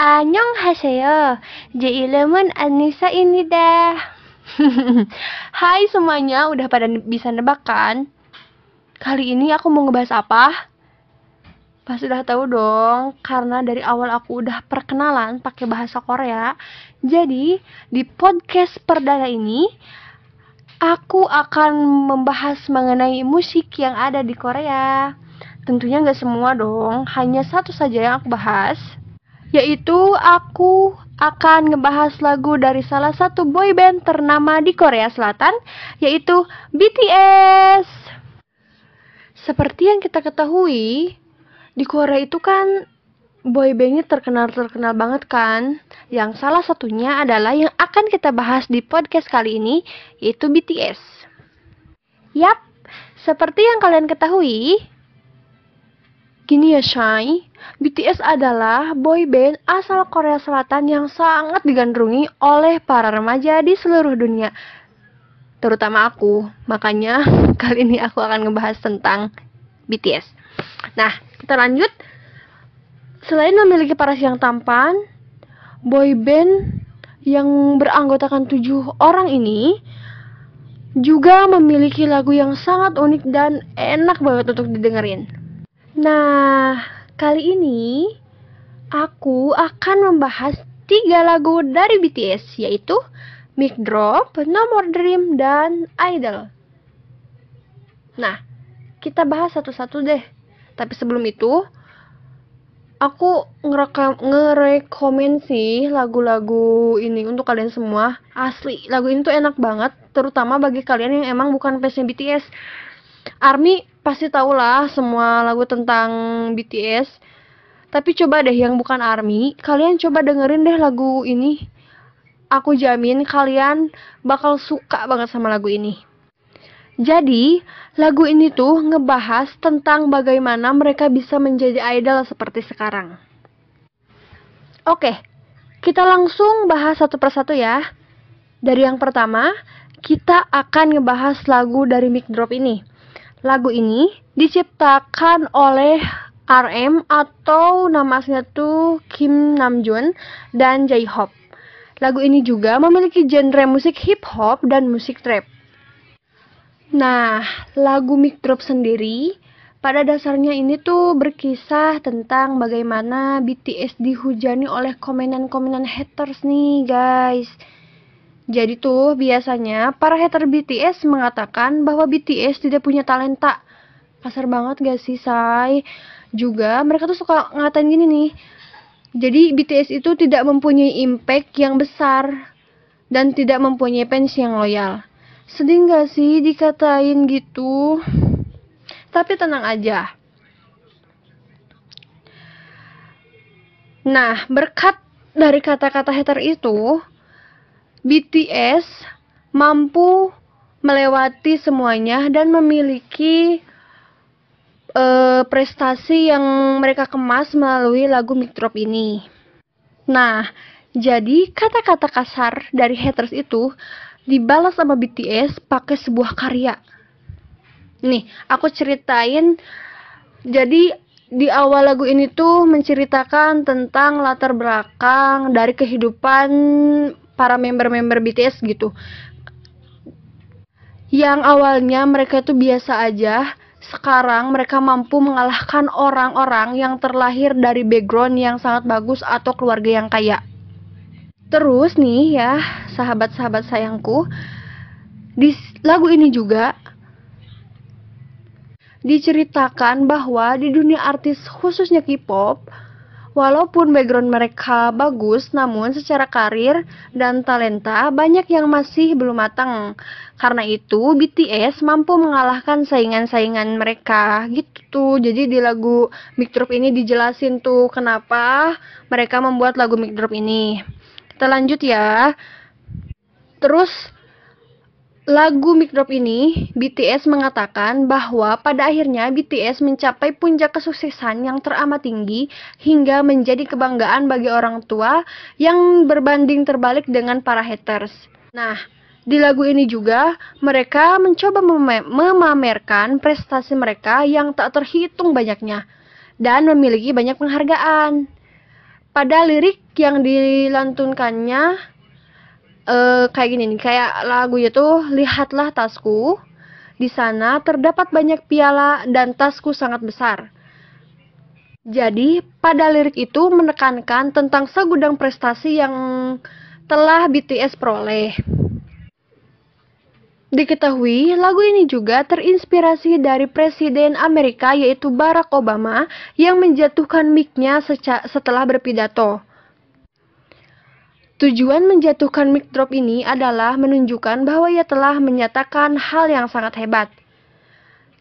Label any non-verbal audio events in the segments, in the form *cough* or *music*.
Annyeonghaseyo. Jailemun Anissa ini dah. *laughs* Hai semuanya, udah pada bisa nebak kan? Kali ini aku mau ngebahas apa? Pasti udah tahu dong, karena dari awal aku udah perkenalan pakai bahasa Korea. Jadi, di podcast perdana ini aku akan membahas mengenai musik yang ada di Korea. Tentunya nggak semua dong, hanya satu saja yang aku bahas. Yaitu aku akan ngebahas lagu dari salah satu boyband ternama di Korea Selatan, yaitu BTS. Seperti yang kita ketahui, di Korea itu kan boybandnya terkenal-terkenal banget kan yang salah satunya adalah yang akan kita bahas di podcast kali ini yaitu BTS yap seperti yang kalian ketahui gini ya Shai BTS adalah boyband asal Korea Selatan yang sangat digandrungi oleh para remaja di seluruh dunia terutama aku makanya *laughs* kali ini aku akan ngebahas tentang BTS nah kita lanjut. Selain memiliki paras yang tampan, boy band yang beranggotakan tujuh orang ini juga memiliki lagu yang sangat unik dan enak banget untuk didengerin. Nah, kali ini aku akan membahas tiga lagu dari BTS yaitu Mic Drop, No More Dream, dan Idol. Nah, kita bahas satu-satu deh. Tapi sebelum itu, aku ngerekam ngerekomen sih lagu-lagu ini untuk kalian semua. Asli, lagu ini tuh enak banget, terutama bagi kalian yang emang bukan fansnya BTS. Army pasti tau lah semua lagu tentang BTS. Tapi coba deh yang bukan Army, kalian coba dengerin deh lagu ini. Aku jamin kalian bakal suka banget sama lagu ini. Jadi, lagu ini tuh ngebahas tentang bagaimana mereka bisa menjadi idol seperti sekarang. Oke, kita langsung bahas satu persatu ya. Dari yang pertama, kita akan ngebahas lagu dari Mic Drop ini. Lagu ini diciptakan oleh RM atau nama aslinya tuh Kim Namjoon dan J-Hope. Lagu ini juga memiliki genre musik hip hop dan musik trap. Nah, lagu Mic Drop sendiri pada dasarnya ini tuh berkisah tentang bagaimana BTS dihujani oleh komenan-komenan haters nih guys. Jadi tuh biasanya para hater BTS mengatakan bahwa BTS tidak punya talenta. Kasar banget gak sih, say? Juga mereka tuh suka ngatain gini nih. Jadi BTS itu tidak mempunyai impact yang besar dan tidak mempunyai fans yang loyal. Sedih gak sih dikatain gitu? Tapi tenang aja. Nah, berkat dari kata-kata hater itu, BTS mampu melewati semuanya dan memiliki uh, prestasi yang mereka kemas melalui lagu Mic Drop ini. Nah, jadi kata-kata kasar dari haters itu dibalas sama BTS pakai sebuah karya. Nih, aku ceritain jadi di awal lagu ini tuh menceritakan tentang latar belakang dari kehidupan para member-member BTS gitu. Yang awalnya mereka tuh biasa aja, sekarang mereka mampu mengalahkan orang-orang yang terlahir dari background yang sangat bagus atau keluarga yang kaya. Terus nih ya, sahabat-sahabat sayangku, di lagu ini juga diceritakan bahwa di dunia artis khususnya K-pop, walaupun background mereka bagus, namun secara karir dan talenta banyak yang masih belum matang. Karena itu, BTS mampu mengalahkan saingan-saingan mereka gitu tuh. Jadi di lagu Mic Drop ini dijelasin tuh kenapa mereka membuat lagu Mic Drop ini. Kita lanjut ya. Terus lagu Mic Drop ini BTS mengatakan bahwa pada akhirnya BTS mencapai puncak kesuksesan yang teramat tinggi hingga menjadi kebanggaan bagi orang tua yang berbanding terbalik dengan para haters. Nah, di lagu ini juga mereka mencoba mem memamerkan prestasi mereka yang tak terhitung banyaknya dan memiliki banyak penghargaan. pada lirik yang dilantunkannya eh kayak gini nih, kayak lagunya tuh lihatlah tasku. Di sana terdapat banyak piala dan tasku sangat besar. Jadi, pada lirik itu menekankan tentang segudang prestasi yang telah BTS peroleh. Diketahui, lagu ini juga terinspirasi dari Presiden Amerika yaitu Barack Obama yang menjatuhkan mic-nya setelah berpidato. Tujuan menjatuhkan mic drop ini adalah menunjukkan bahwa ia telah menyatakan hal yang sangat hebat.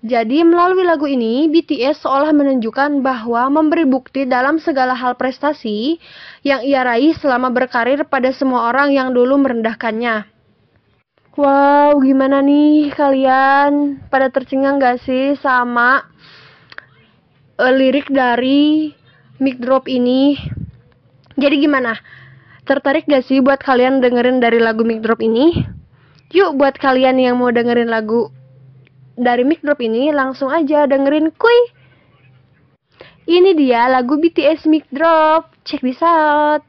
Jadi melalui lagu ini, BTS seolah menunjukkan bahwa memberi bukti dalam segala hal prestasi yang ia raih selama berkarir pada semua orang yang dulu merendahkannya. Wow, gimana nih kalian? Pada tercengang gak sih sama uh, lirik dari mic drop ini? Jadi gimana? Tertarik gak sih buat kalian dengerin dari lagu Mic Drop ini? Yuk buat kalian yang mau dengerin lagu dari Mic Drop ini langsung aja dengerin kuy. Ini dia lagu BTS Mic Drop. Check this out.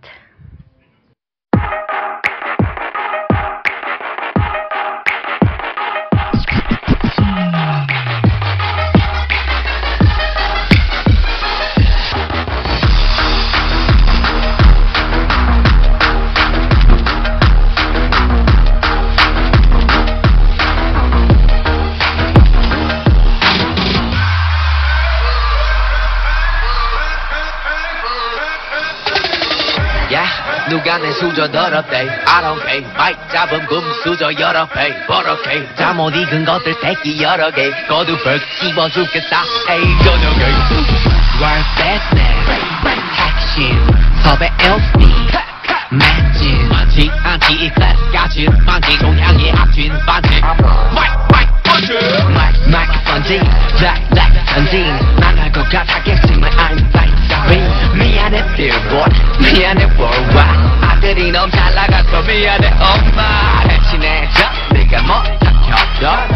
내 수저 더럽대. I don't care. 마이크 잡은 금 수저 여러 배. 버럭해 잠못 익은 것들 새끼 여러 개. 거두벌 씹어 죽겠다. 에이 저녁에. World business 핵심 섭외 LP 매진 많지 않지 이 클래스. 가진 많지 동향의 합친 반지 너무 잘 나가서 미안해. 엄마 대신해줘. 네가 못한 협도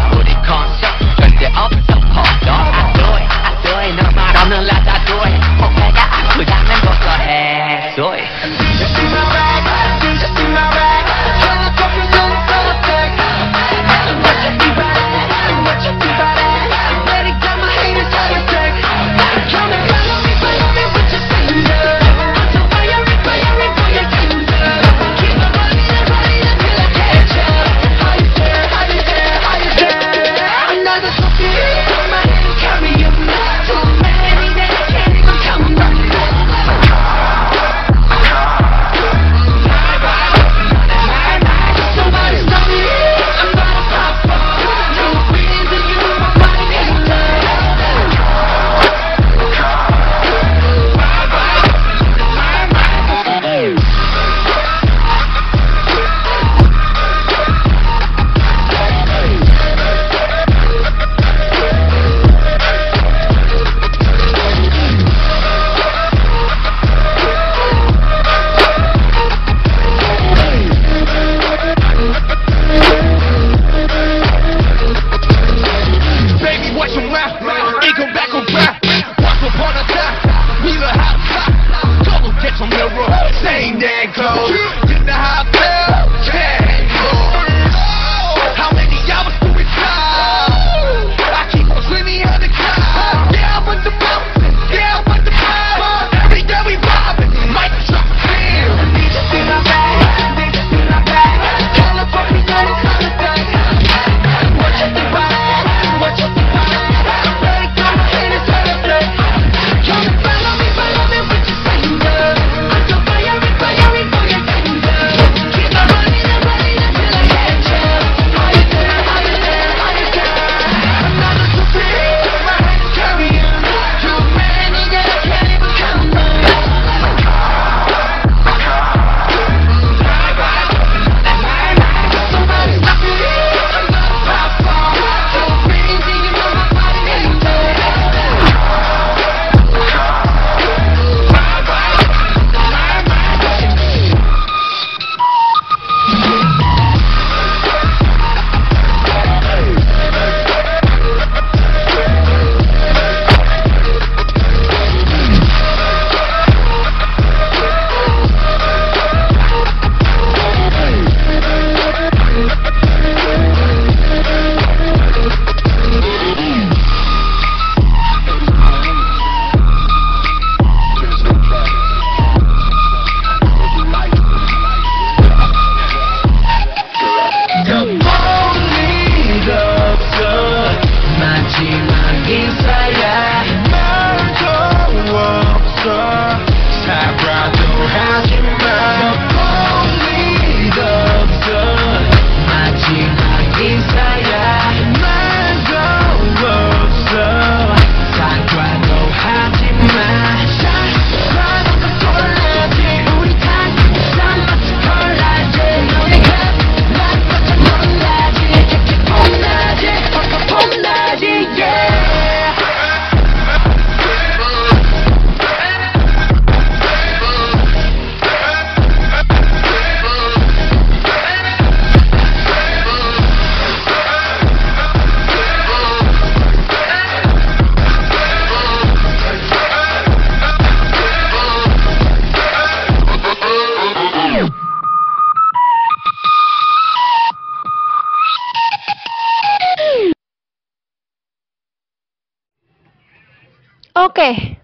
Oke,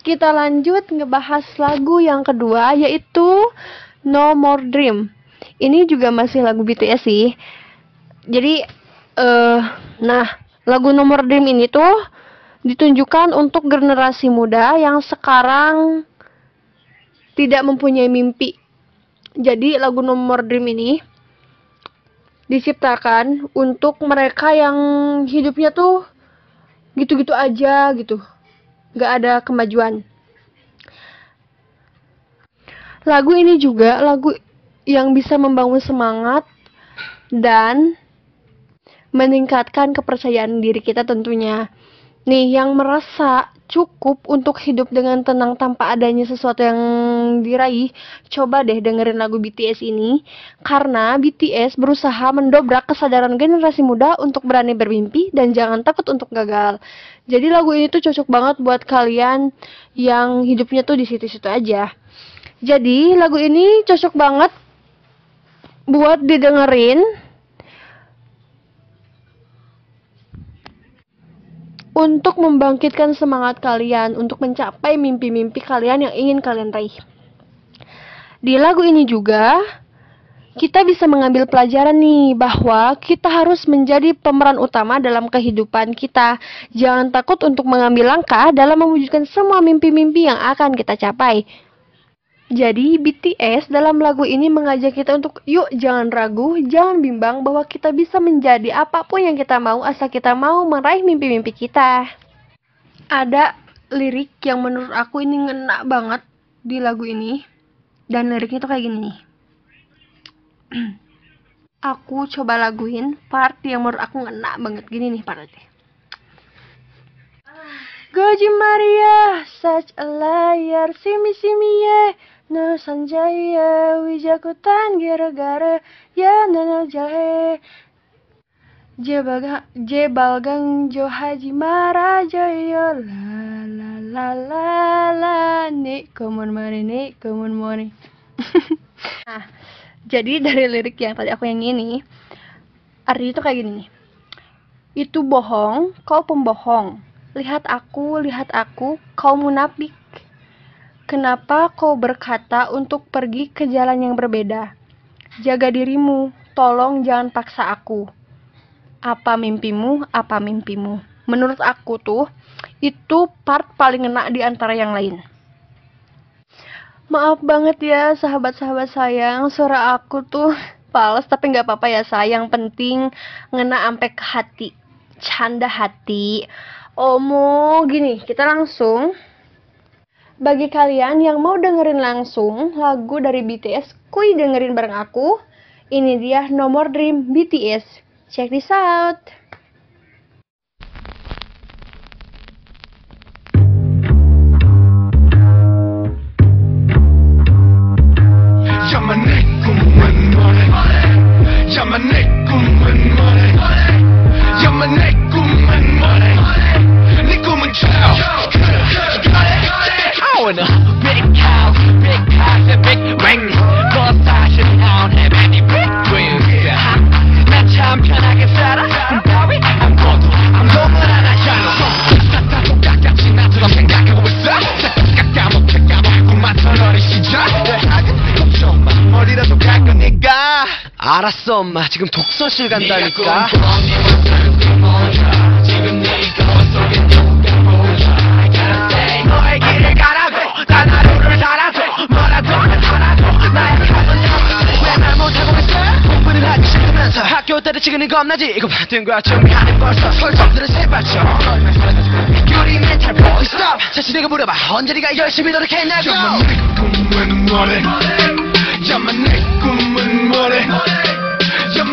kita lanjut ngebahas lagu yang kedua yaitu No More Dream. Ini juga masih lagu BTS sih. Jadi, uh, nah lagu No More Dream ini tuh ditunjukkan untuk generasi muda yang sekarang tidak mempunyai mimpi. Jadi lagu No More Dream ini diciptakan untuk mereka yang hidupnya tuh gitu-gitu aja gitu nggak ada kemajuan. Lagu ini juga lagu yang bisa membangun semangat dan meningkatkan kepercayaan diri kita tentunya. Nih, yang merasa cukup untuk hidup dengan tenang tanpa adanya sesuatu yang diraih, coba deh dengerin lagu BTS ini. Karena BTS berusaha mendobrak kesadaran generasi muda untuk berani bermimpi dan jangan takut untuk gagal. Jadi lagu ini tuh cocok banget buat kalian yang hidupnya tuh di situ-situ aja. Jadi lagu ini cocok banget buat didengerin untuk membangkitkan semangat kalian untuk mencapai mimpi-mimpi kalian yang ingin kalian raih. Di lagu ini juga kita bisa mengambil pelajaran nih bahwa kita harus menjadi pemeran utama dalam kehidupan kita. Jangan takut untuk mengambil langkah dalam mewujudkan semua mimpi-mimpi yang akan kita capai. Jadi BTS dalam lagu ini mengajak kita untuk yuk jangan ragu, jangan bimbang bahwa kita bisa menjadi apa pun yang kita mau asal kita mau meraih mimpi-mimpi kita. Ada lirik yang menurut aku ini ngena banget di lagu ini. Dan liriknya tuh kayak gini nih. *clears throat* aku coba laguin part yang menurut aku ngena banget gini nih partnya. Goji Maria, such a liar, simi simi yeah. No Sanjaya Wijakutan gara-gara ya nana jahe Jebalgang Jebalgang Jo Haji Marajoyo la la la la la ni komun mani ni komun mani *laughs* Nah, jadi dari lirik yang tadi aku yang ini artinya itu kayak gini nih. Itu bohong, kau pembohong. Lihat aku, lihat aku, kau munafik. Kenapa kau berkata untuk pergi ke jalan yang berbeda? Jaga dirimu, tolong jangan paksa aku. Apa mimpimu? Apa mimpimu? Menurut aku tuh, itu part paling enak di antara yang lain. Maaf banget ya sahabat-sahabat sayang, suara aku tuh pales tapi nggak apa-apa ya sayang. Penting ngena sampai ke hati, canda hati. Omo, gini, kita langsung bagi kalian yang mau dengerin langsung lagu dari BTS, kuy dengerin bareng aku. Ini dia Nomor Dream BTS. Check this out. growing 알았어 엄마 지금 독서실 간다니까 학교 때려치기는 겁나지 이거 봐된 거야 정리하는 벌써 설정들을 세발쳐 유리 멘탈 보이 스톱 자신에게 물어봐 언제 네가 열심히 노력했냐고 잠만 내 꿈은 뭐래 잠만 내 꿈은 뭐래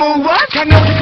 move, I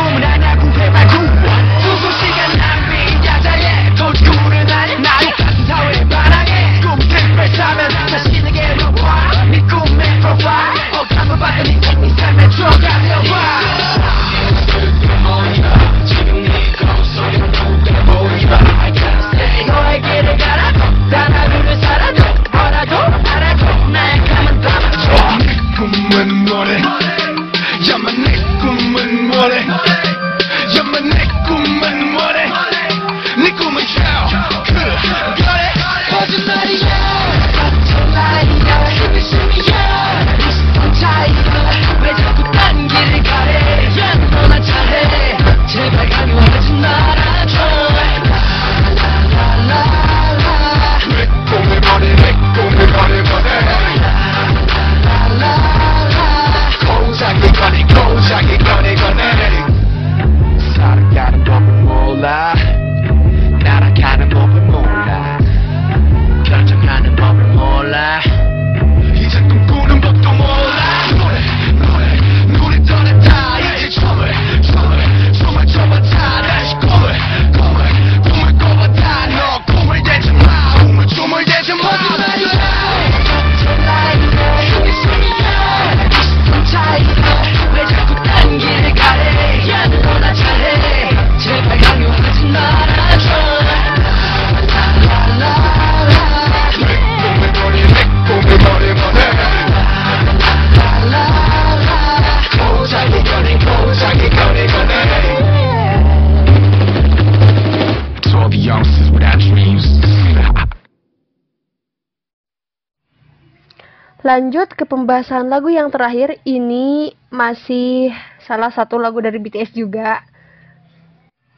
Lanjut ke pembahasan lagu yang terakhir, ini masih salah satu lagu dari BTS juga.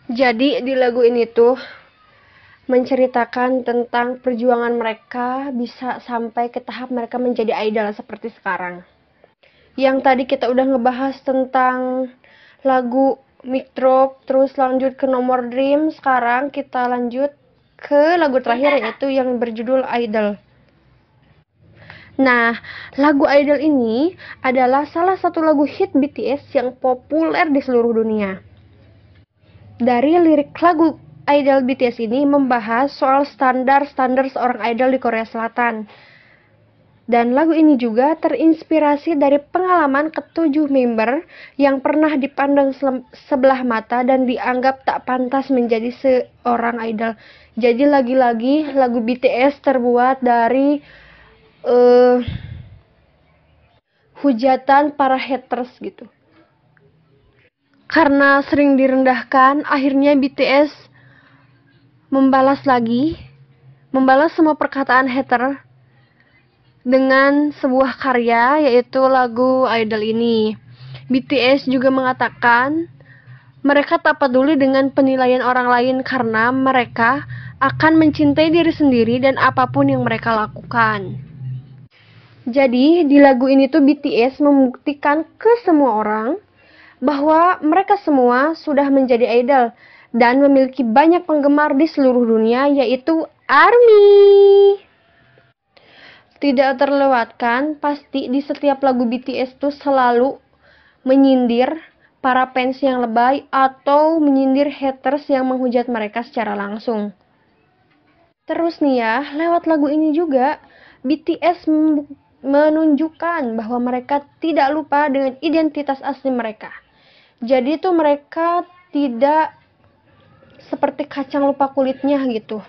Jadi di lagu ini tuh menceritakan tentang perjuangan mereka bisa sampai ke tahap mereka menjadi idol seperti sekarang. Yang tadi kita udah ngebahas tentang lagu Mic Drop, terus lanjut ke nomor Dream, sekarang kita lanjut ke lagu terakhir yaitu yang berjudul Idol. Nah, lagu Idol ini adalah salah satu lagu hit BTS yang populer di seluruh dunia. Dari lirik lagu Idol BTS ini membahas soal standar-standar seorang idol di Korea Selatan. Dan lagu ini juga terinspirasi dari pengalaman ketujuh member yang pernah dipandang sebelah mata dan dianggap tak pantas menjadi seorang idol. Jadi lagi-lagi lagu BTS terbuat dari uh, hujatan para haters gitu. Karena sering direndahkan, akhirnya BTS membalas lagi, membalas semua perkataan hater dengan sebuah karya yaitu lagu Idol ini. BTS juga mengatakan mereka tak peduli dengan penilaian orang lain karena mereka akan mencintai diri sendiri dan apa pun yang mereka lakukan. Jadi di lagu ini tuh BTS membuktikan ke semua orang bahwa mereka semua sudah menjadi idol dan memiliki banyak penggemar di seluruh dunia yaitu ARMY. Tidak terlewatkan, pasti di setiap lagu BTS tuh selalu menyindir para fans yang lebay atau menyindir haters yang menghujat mereka secara langsung. Terus nih ya, lewat lagu ini juga BTS menunjukkan bahwa mereka tidak lupa dengan identitas asli mereka. Jadi tuh mereka tidak seperti kacang lupa kulitnya gitu.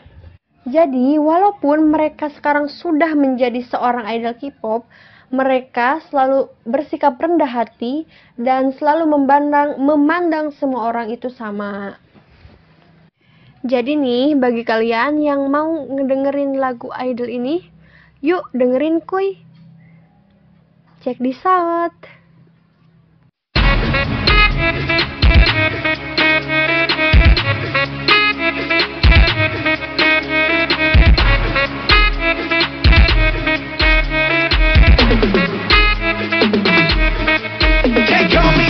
Jadi, walaupun mereka sekarang sudah menjadi seorang idol K-pop, mereka selalu bersikap rendah hati dan selalu memandang memandang semua orang itu sama. Jadi nih, bagi kalian yang mau ngedengerin lagu idol ini, yuk dengerin kuy. Check this out. Can't call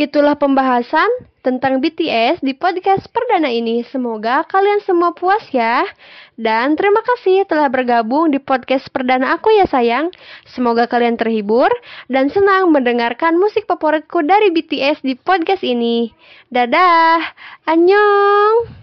Itulah pembahasan tentang BTS di podcast perdana ini. Semoga kalian semua puas ya. Dan terima kasih telah bergabung di podcast perdana aku ya sayang. Semoga kalian terhibur dan senang mendengarkan musik favoritku dari BTS di podcast ini. Dadah, annyeong!